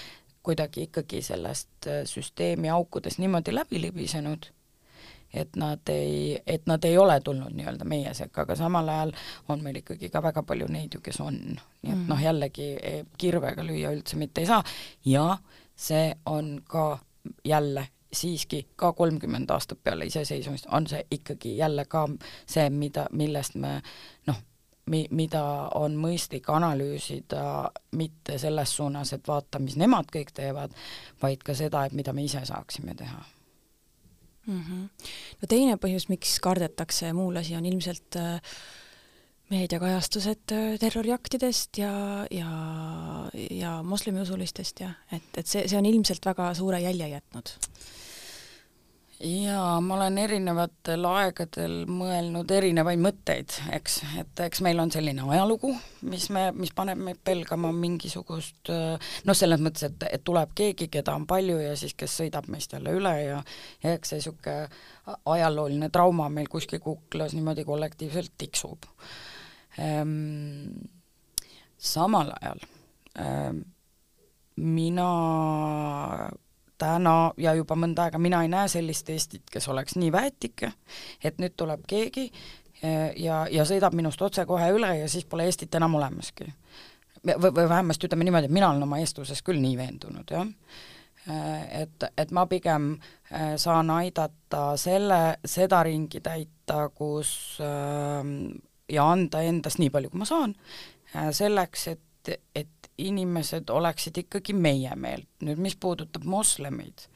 kuidagi ikkagi sellest süsteemi aukudest niimoodi läbi libisenud, et nad ei, et nad ei ole tulnud nii-öelda meie sekka, aga samal ajal on meil ikkagi ka väga palju neid ju, kes on. nii et mm. noh, jällegi e, kirvega lüüa üldse mitte ei saa ja see on ka jälle siiski ka kolmkümmend aastat peale iseseisvumist on see ikkagi jälle ka see, mida, millest me noh, mi-, mida on mõistlik analüüsida mitte selles suunas, et vaata, mis nemad kõik teevad, vaid ka seda, et mida me ise saaksime teha mm. -hmm. no teine põhjus, miks kardetakse muulasi, on ilmselt äh, meediakajastused äh, terroriaktidest ja, ja, ja moslemiusulistest ja et, et see, see on ilmselt väga suure jälje jätnud jaa, ma olen erinevatel aegadel mõelnud erinevaid mõtteid, eks, et eks meil on selline ajalugu, mis me, mis paneb meid pelgama mingisugust noh, selles mõttes, et, et tuleb keegi, keda on palju ja siis kes sõidab meist jälle üle ja ja eks see niisugune ajalooline trauma meil kuskil kuklas niimoodi kollektiivselt tiksub ehm,. Samal ajal ehm, mina täna ja juba mõnda aega mina ei näe sellist Eestit, kes oleks nii väetike, et nüüd tuleb keegi eh, ja, ja sõidab minust otsekohe üle ja siis pole Eestit enam olemaski. või, või vähemasti ütleme niimoodi, et mina olen oma eestluses küll nii veendunud, jah eh, et, et ma pigem eh, saan aidata selle, seda ringi täita, kus ja anda endast nii palju, kui ma saan, selleks, et, et inimesed oleksid ikkagi meie meelt. nüüd mis puudutab moslemeid,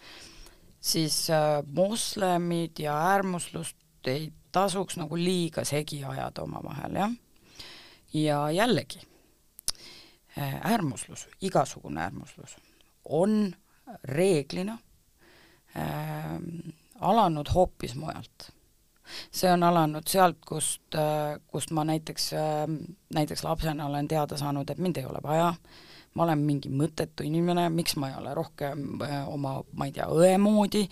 siis äh, moslemid ja äärmuslust ei tasuks nagu liiga segi ajada omavahel, jah. ja jällegi äh,, äärmuslus, igasugune äärmuslus on reeglina äh, alanud hoopis mujalt see on alanud sealt, kust, äh, kust ma näiteks, äh, näiteks lapsena olen teada saanud, et mind ei ole vaja, ma olen mingi mõttetu inimene, miks ma ei ole rohkem äh, oma, ma ei tea, õe moodi,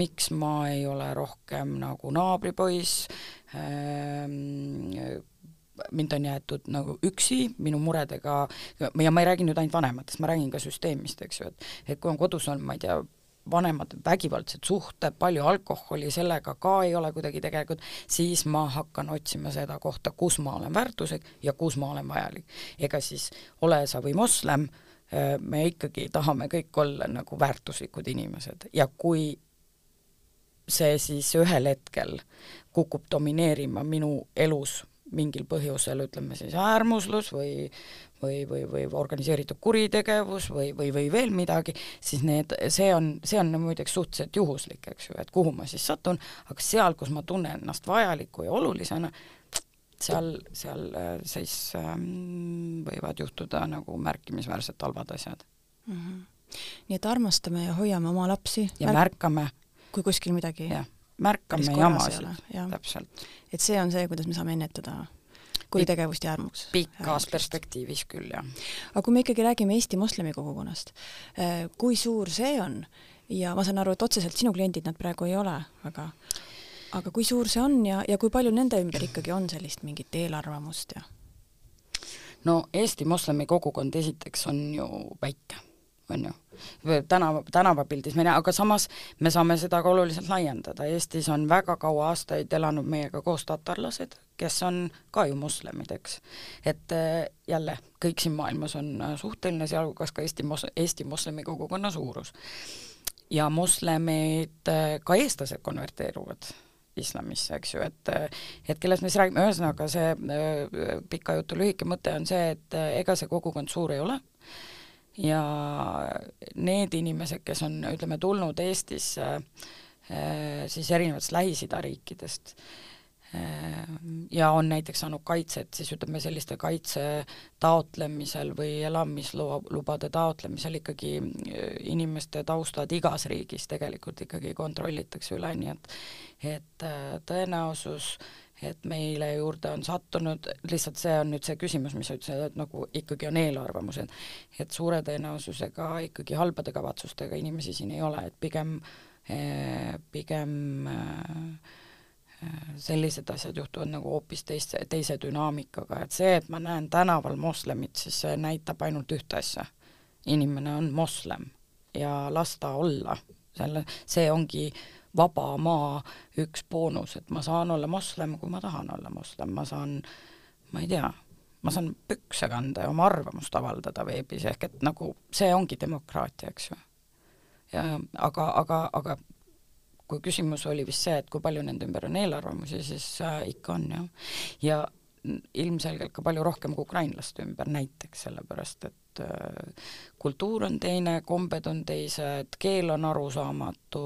miks ma ei ole rohkem nagu naabripoiss ähm,, mind on jäetud nagu üksi minu muredega. Ja ma ei räägi nüüd ainult vanematest, ma räägin ka süsteemist, eks ju, et et kui on kodus on, ma ei tea, vanemad vägivaldsed suhted, palju alkoholi, sellega ka ei ole kuidagi tegelikult, siis ma hakkan otsima seda kohta, kus ma olen väärtuslik ja kus ma olen vajalik. ega siis ole sa või moslem, me ikkagi tahame kõik olla nagu väärtuslikud inimesed ja kui see siis ühel hetkel kukub domineerima minu elus mingil põhjusel, ütleme siis äärmuslus või või, või, või organiseeritud kuritegevus või, või, või veel midagi, siis need, see on, see on muideks suhteliselt juhuslik, eks ju, et kuhu ma siis satun, aga seal, kus ma tunnen ennast vajaliku ja olulisena, seal, seal äh, siis ähm, võivad juhtuda nagu märkimisväärselt halvad asjad mm. -hmm. nii et armastame ja hoiame oma lapsi. ja märk märkame. kui kuskil midagi jah, märkame jamasid, täpselt. et see on see, kuidas me saame ennetada kuritegevust ja äärmus. pikas perspektiivis küll, jah. aga kui me ikkagi räägime Eesti moslemi kogukonnast, eh, kui suur see on ja ma saan aru, et otseselt sinu kliendid nad praegu ei ole, aga aga kui suur see on ja, ja kui palju nende ümber ikkagi on sellist mingit eelarvamust ja? no Eesti moslemi kogukond esiteks on ju väike, on ju tänava, tänavapildis me näe, aga samas me saame seda ka oluliselt laiendada, Eestis on väga kaua aastaid elanud meiega koos tatarlased, kes on ka ju moslemid, eks. et äh, jälle, kõik siin maailmas on äh, suhteline, sealhulgas ka Eesti mos-, Eesti moslemi kogukonna suurus. ja moslemid, äh, ka eestlased konverteeruvad islamisse, eks ju, et et kellest me siis räägime, ühesõnaga see pika jutu lühike mõte on see, et ega see kogukond suur ei ole, ja need inimesed, kes on, ütleme, tulnud Eestisse siis erinevatest Lähis-Ida riikidest, ja on näiteks saanud kaitset, siis ütleme, selliste kaitse taotlemisel või elamislubade taotlemisel ikkagi inimeste taustad igas riigis tegelikult ikkagi kontrollitakse üle, nii et et tõenäosus äh, et meile juurde on sattunud, lihtsalt see on nüüd see küsimus, mis sa ütlesid, et nagu ikkagi on eelarvamused, et suure tõenäosusega ikkagi halbade kavatsustega inimesi siin ei ole, et pigem, eh, pigem eh, sellised asjad juhtuvad nagu hoopis teise, teise dünaamikaga, et see, et ma näen tänaval moslemit, siis see näitab ainult ühte asja. inimene on moslem ja las ta olla, selle, see ongi vaba maa üks boonus, et ma saan olla moslem, kui ma tahan olla moslem, ma saan, ma ei tea, ma saan pükse kanda ja oma arvamust avaldada veebis, ehk et nagu see ongi demokraatia, eks ju. ja aga, aga, aga kui küsimus oli vist see, et kui palju nende ümber on eelarvamusi, siis äh, ikka on jah. ja ilmselgelt ka palju rohkem kui ukrainlaste ümber näiteks, sellepärast et äh, kultuur on teine, kombed on teised, keel on arusaamatu,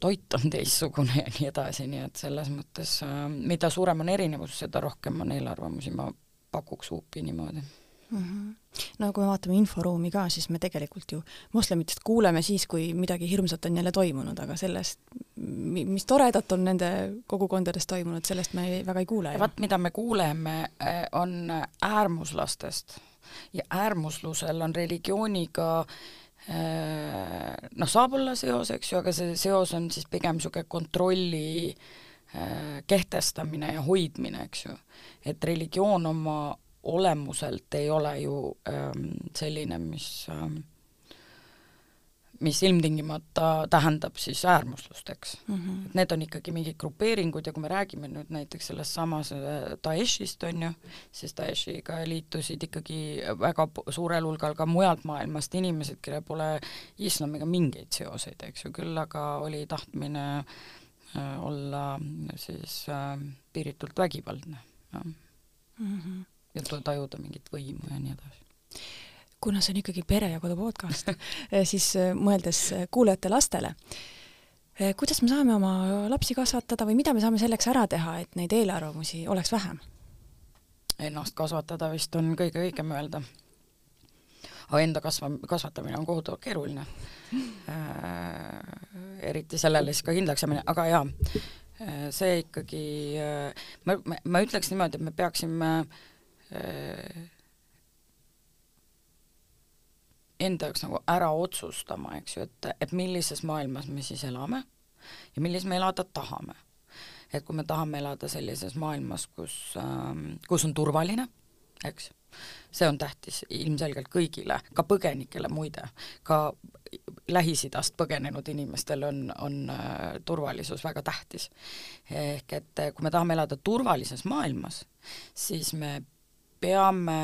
toit on teistsugune ja nii edasi, nii et selles mõttes äh, mida suurem on erinevus, seda rohkem on eelarvamusi, ma pakuks huupi niimoodi mm. -hmm. no kui me vaatame inforuumi ka, siis me tegelikult ju moslemitest kuuleme siis, kui midagi hirmsat on jälle toimunud, aga sellest, mis toredat on nende kogukondades toimunud, sellest me väga ei kuule. vaat mida me kuuleme, eh, on äärmuslastest ja äärmuslusel on religiooniga eh, noh, saab olla seos, eks ju, aga see seos on siis pigem niisugune kontrolli eh, kehtestamine ja hoidmine, eks ju. et religioon oma olemuselt ei ole ju ähm, selline, mis ähm, mis ilmtingimata tähendab siis äärmuslust, eks mm. -hmm. et need on ikkagi mingid grupeeringud ja kui me räägime nüüd näiteks sellest samas äh, Daeshist, on ju, siis Daeshiga liitusid ikkagi väga suurel hulgal ka mujalt maailmast inimesed, kellel pole islamiga mingeid seoseid, eks ju, küll aga oli tahtmine äh, olla siis äh, piiritult vägivaldne, jah mm -hmm ja tajuda mingit võimu ja nii edasi kuna see on ikkagi pere ja kodu podcast eh, siis eh, mõeldes eh, kuulajate lastele, kuidas me saame oma lapsi kasvatada või mida me saame selleks ära teha, et neid eelarvamusi oleks vähem? Ennast kasvatada vist on kõige õigem öelda. aga enda kasva-, kasvatamine on kohutavalt keeruline äh,. eriti sellele siis ka kindlaks jäämine, aga jaa, see ikkagi ma, ma, ma ütleks niimoodi, et me peaksime äh, Äh, enda jaoks nagu ära otsustama, eks ju, et, et millises maailmas me siis elame ja milles me elada tahame. et kui me tahame elada sellises maailmas, kus ähm,, kus on turvaline, eks, see on tähtis ilmselgelt kõigile, ka põgenikele muide, ka Lähis-Idast põgenenud inimestel on, on äh, turvalisus väga tähtis. ehk et kui me tahame elada turvalises maailmas, siis me peame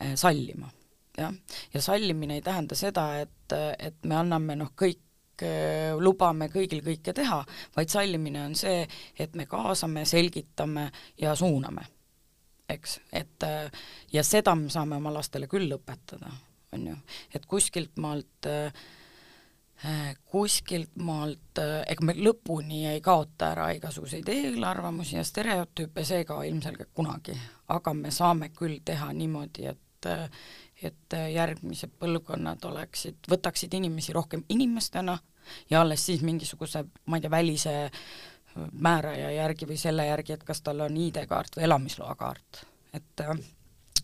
eh, sallima, jah. ja sallimine ei tähenda seda, et, et me anname noh, kõik lubame kõigil kõike teha, vaid sallimine on see, et me kaasame, selgitame ja suuname, eks, et ja seda me saame oma lastele küll õpetada, on ju, et kuskilt maalt äh, kuskilt maalt, ega me lõpuni ei kaota ära igasuguseid eelarvamusi ja stereotüüpe, see ka ilmselgelt kunagi, aga me saame küll teha niimoodi, et et järgmised põlvkonnad oleksid, võtaksid inimesi rohkem inimestena ja alles siis mingisuguse, ma ei tea, välise määraja järgi või selle järgi, et kas tal on ID-kaart või elamisloakaart, et äh,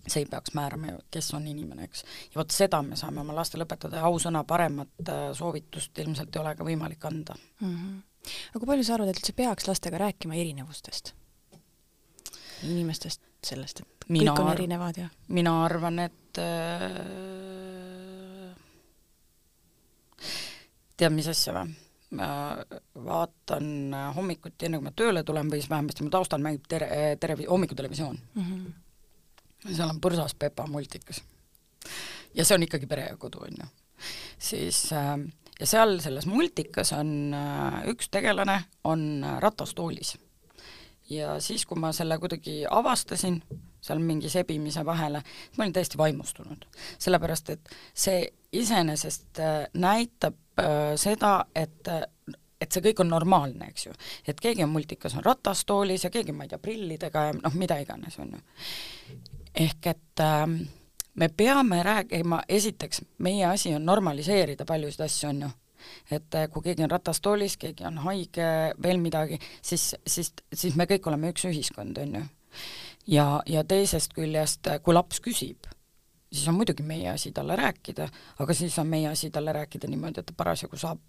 see ei peaks määrama ju, kes on inimene, eks. ja vot seda me saame oma lastele õpetada ja ausõna paremat äh, soovitust ilmselt ei ole ka võimalik anda mm. -hmm. aga kui palju sa arvad, et üldse peaks lastega rääkima erinevustest? inimestest, sellest, et mina kõik on erinevad ja mina arvan, et äh, tead, mis asja või? ma vaatan hommikuti, enne kui ma tööle tulen või siis vähemasti mu taustal mängib tere, tere, hommikutelevisioon mm. -hmm seal on põrsas Pepa multikas. ja see on ikkagi pere ja kodu, on ju. siis äh, ja seal selles multikas on äh, üks tegelane, on ratastoolis. ja siis, kui ma selle kuidagi avastasin, seal mingi sebimise vahele, ma olin täiesti vaimustunud. sellepärast, et see iseenesest äh, näitab äh, seda, et äh, et see kõik on normaalne, eks ju. et keegi on multikas, on ratastoolis ja keegi, ma ei tea, prillidega ja noh, mida iganes, on ju ehk et äh, me peame rääkima, esiteks, meie asi on normaliseerida paljusid asju, on ju. et kui keegi on ratastoolis, keegi on haige, veel midagi, siis, siis, siis me kõik oleme üks ühiskond, on ju. Ja, ja teisest küljest, äh, kui laps küsib, siis on muidugi meie asi talle rääkida, aga siis on meie asi talle rääkida niimoodi, et ta parasjagu saab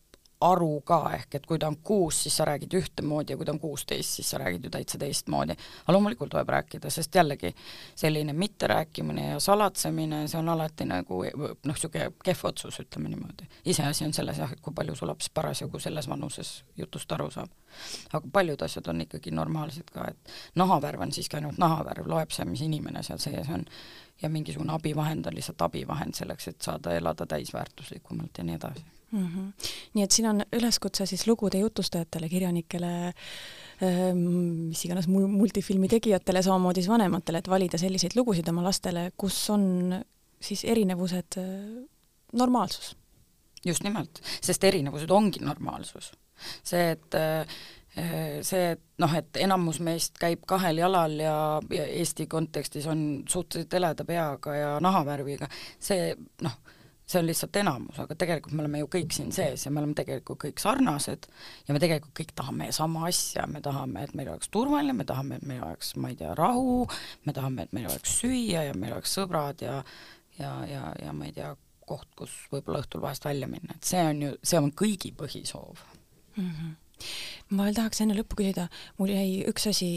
aru ka, ehk et kui ta on kuus, siis sa räägid ühtemoodi ja kui ta on kuusteist, siis sa räägid ju täitsa teistmoodi. aga loomulikult tuleb rääkida, sest jällegi selline mitterääkimine ja salatsemine, see on alati nagu noh, niisugune kehv otsus, ütleme niimoodi. iseasi on selles jah, et kui palju su laps parasjagu selles vanuses jutust aru saab. aga paljud asjad on ikkagi normaalsed ka, et nahavärv on siiski ainult nahavärv, loeb see, mis inimene seal sees on. ja mingisugune abivahend on lihtsalt abivahend selleks, et saada elada täisväärtuslikumalt ja nii edasi mm. -hmm. nii et siin on üleskutse siis lugude jutustajatele, kirjanikele, ähm, mis iganes mul-, multifilmi tegijatele, samamoodi siis vanematele, et valida selliseid lugusid oma lastele, kus on siis erinevused äh, normaalsus. just nimelt, sest erinevused ongi normaalsus. see, et äh, see, et noh, et enamus meist käib kahel jalal ja, ja Eesti kontekstis on suhteliselt heleda peaga ja nahavärviga, see noh, see on lihtsalt enamus, aga tegelikult me oleme ju kõik siin sees ja me oleme tegelikult kõik sarnased ja me tegelikult kõik tahame sama asja, me tahame, et meil oleks turvaline, me tahame, et meil oleks, ma ei tea, rahu, me tahame, et meil oleks süüa ja meil oleks sõbrad ja ja, ja, ja ma ei tea, koht, kus võib-olla õhtul vahest välja minna, et see on ju, see on kõigi põhisoov. Mm. -hmm ma veel tahaks enne lõppu küsida, mul jäi üks asi,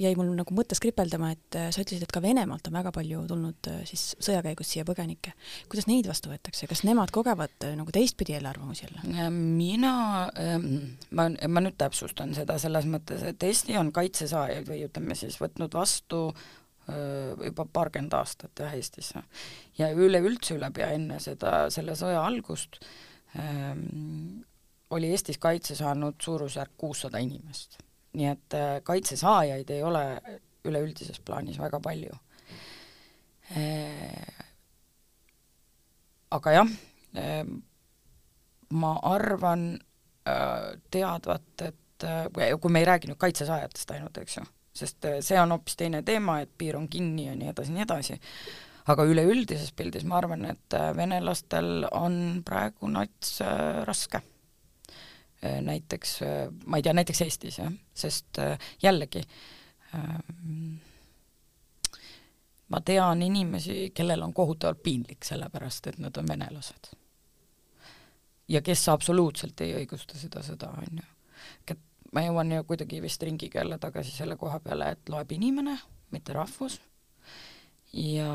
jäi mul nagu mõttes kripeldama, et äh, sa ütlesid, et ka Venemaalt on väga palju tulnud äh, siis sõja käigus siia põgenikke. kuidas neid vastu võetakse, kas nemad kogevad äh, nagu teistpidi eelarvamusi jälle? mina, ähm, ma, ma nüüd täpsustan seda selles mõttes, et Eesti on kaitsesaajaid või ütleme siis võtnud vastu juba paarkümmend aastat jah, Eestisse. ja üleüldse üle pea enne seda, selle sõja algust ähm, oli Eestis kaitse saanud suurusjärk kuussada inimest. nii et äh, kaitse saajaid ei ole üleüldises plaanis väga palju. Äh, aga jah, äh, ma arvan teadvat, et kui me ei räägi nüüd kaitsesaajatest ainult, eks ju, sest see on hoopis teine teema, et piir on kinni ja nii edasi, nii edasi, aga üleüldises pildis ma arvan, et venelastel on praegu nats raske näiteks, äh, ma ei tea, näiteks Eestis jah, sest äh, jällegi ähm, ma tean inimesi, kellel on kohutavalt piinlik, sellepärast et nad on venelased. ja kes absoluutselt ei õigusta seda sõda, on ju. et ma jõuan ju kuidagi vist ringiga jälle tagasi selle koha peale, et loeb inimene, mitte rahvus, ja,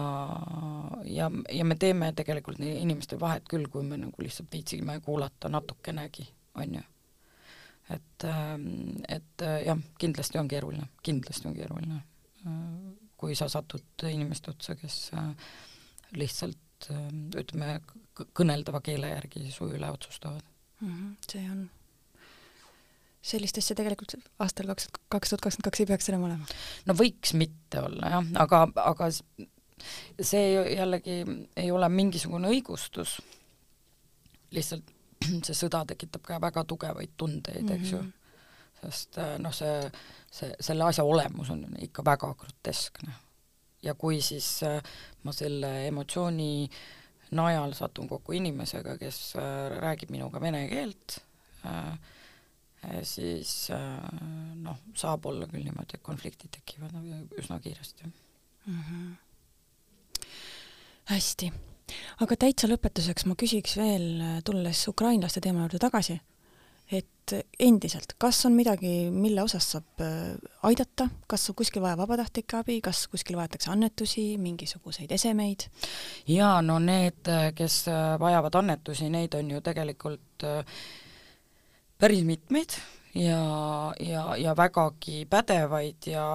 ja, ja me teeme tegelikult inimestel vahet küll, kui me nagu lihtsalt viitsime kuulata natukenegi, on ju et, ähm, et äh, jah, kindlasti on keeruline, kindlasti on keeruline, äh, kui sa satud inimeste otsa, kes äh, lihtsalt ütleme, kõneldava keele järgi su üle otsustavad mm. -hmm, see on, sellist asja tegelikult aastal kaks, kaks tuhat kakskümmend kaks ei peaks enam olema? no võiks mitte olla jah, aga, aga see jällegi ei ole mingisugune õigustus, lihtsalt see sõda tekitab ka väga tugevaid tundeid mm, -hmm. eks ju. Mhm. sest äh, noh, see, see, selle asja olemus on ikka väga groteskne. ja kui siis äh, ma selle emotsiooni najal satun kokku inimesega, kes äh, räägib minuga vene keelt, siis noh, saab olla küll niimoodi, et konfliktid tekivad üsna kiiresti mm. -hmm. hästi aga täitsa lõpetuseks ma küsiks veel, tulles ukrainlaste teema juurde tagasi, et endiselt, kas on midagi, mille osas saab äh, aidata, kas on kuskil vaja vabatahtlikke abi, kas kuskil vajatakse annetusi, mingisuguseid esemeid? jaa, no need, kes vajavad annetusi, neid on ju tegelikult äh, päris mitmeid ja, ja, ja vägagi pädevaid ja,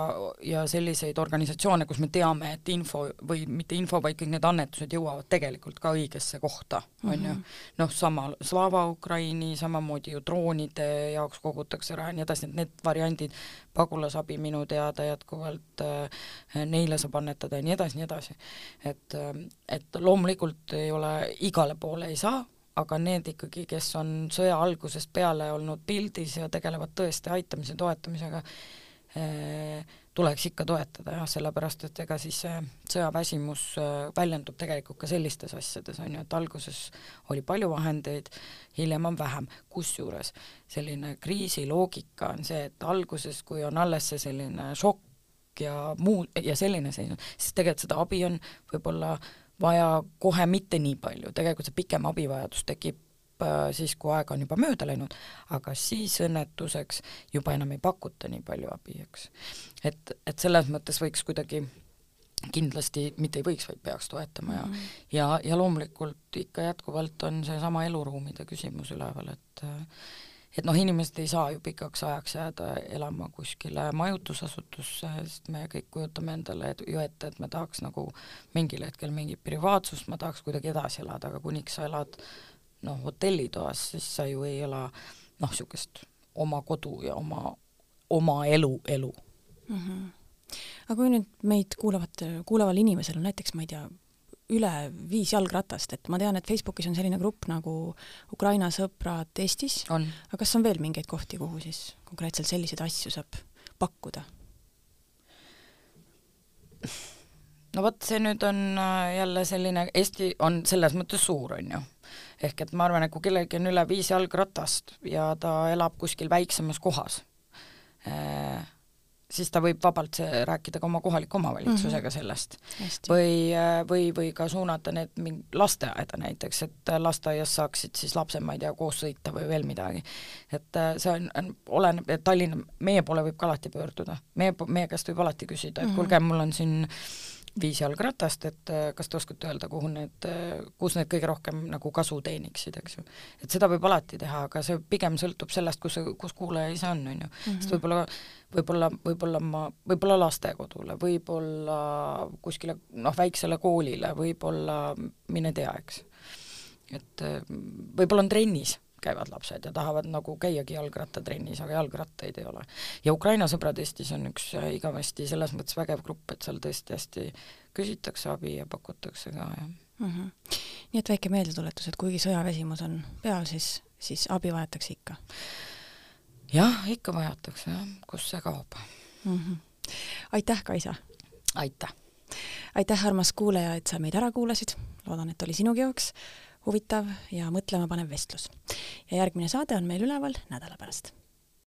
ja selliseid organisatsioone, kus me teame, et info või mitte info, vaid kõik need annetused jõuavad tegelikult ka õigesse kohta, on ju. Mhm. noh, sama Slava Ukraini, samamoodi ju droonide jaoks kogutakse raha ja nii edasi, et need variandid, pagulasabi minu teada jätkuvalt äh,, neile saab annetada ja nii edasi, nii edasi. et, äh, et loomulikult ei ole, igale poole ei saa, aga need ikkagi, kes on sõja algusest peale olnud pildis ja tegelevad tõesti aitamise, toetamisega eh,, tuleks ikka toetada jah, sellepärast et ega siis see sõjaväsimus eh, väljendub tegelikult ka sellistes asjades, on ju, et alguses oli palju vahendeid, hiljem on vähem, kusjuures selline kriisiloogika on see, et alguses, kui on alles see selline šokk ja muu, ja selline seisund, siis tegelikult seda abi on võib-olla äh, vaja kohe mitte nii palju, tegelikult see pikem abivajadus tekib äh, siis, kui aeg on juba mööda läinud, aga siis õnnetuseks juba enam ei pakuta nii palju abi, eks. et, et selles mõttes võiks kuidagi kindlasti, mitte ei võiks, vaid peaks toetama ja mm -hmm. ja, ja loomulikult ikka jätkuvalt on seesama eluruumide küsimus üleval, et et noh, inimesed ei saa ju pikaks ajaks jääda elama kuskile majutusasutusse, sest me kõik kujutame endale ju ette, et me tahaks nagu mingil hetkel mingit privaatsust, ma tahaks kuidagi edasi elada, aga kuniks sa elad noh, hotellitoas, siis sa ju ei ela noh, niisugust oma kodu ja oma, oma elu, elu mm. -hmm. aga kui nüüd meid kuulavat, kuulaval inimesel on näiteks, ma ei tea, üle viis jalgratast, et ma tean, et Facebookis on selline grupp nagu Ukraina sõbrad Eestis, aga kas on veel mingeid kohti, kuhu siis konkreetselt selliseid asju saab pakkuda? no vot, see nüüd on äh, jälle selline, Eesti on selles mõttes suur, on ju. ehk et ma arvan, et kui kellelgi on üle viis jalgratast ja ta elab kuskil väiksemas kohas äh,, siis ta võib vabalt rääkida ka oma kohaliku omavalitsusega mm -hmm. sellest. või, või, või ka suunata need mingi lasteaeda näiteks, et lasteaias saaksid siis lapsed, ma ei tea, koos sõita või veel midagi. et äh, see on, on, oleneb, et Tallinna, meie poole võib ka alati pöörduda, meie, meie käest võib alati küsida, et mm -hmm. kuulge, mul on siin viis jalgratast, et äh, kas te oskate öelda, kuhu need, äh, kus need kõige rohkem nagu kasu teeniksid, eks ju. et seda võib alati teha, aga see pigem sõltub sellest, kus, kus kuulaja ise on, on ju. sest mhm. võib-olla võib-olla, võib-olla ma, võib-olla lastekodule, võib-olla kuskile noh, väiksele koolile, võib-olla mine tea, eks. et äh, võib-olla on trennis, käivad lapsed ja tahavad nagu käiagi jalgrattatrennis, aga jalgrattaid ei ole. ja Ukraina sõbrad Eestis on üks äh, igavesti selles mõttes vägev grupp, et seal tõesti hästi küsitakse abi ja pakutakse ka, jah mm. -hmm. nii et väike meeldetuletus, et kuigi sõjaväsimus on peal, siis, siis abi vajatakse ikka jah, ikka vajatakse jah, kus see kaob mm. -hmm. aitäh, Kaisa! aitäh! aitäh, armas kuulaja, et sa meid ära kuulasid, loodan, et oli sinugi jaoks huvitav ja mõtlemapanev vestlus. ja järgmine saade on meil üleval nädala pärast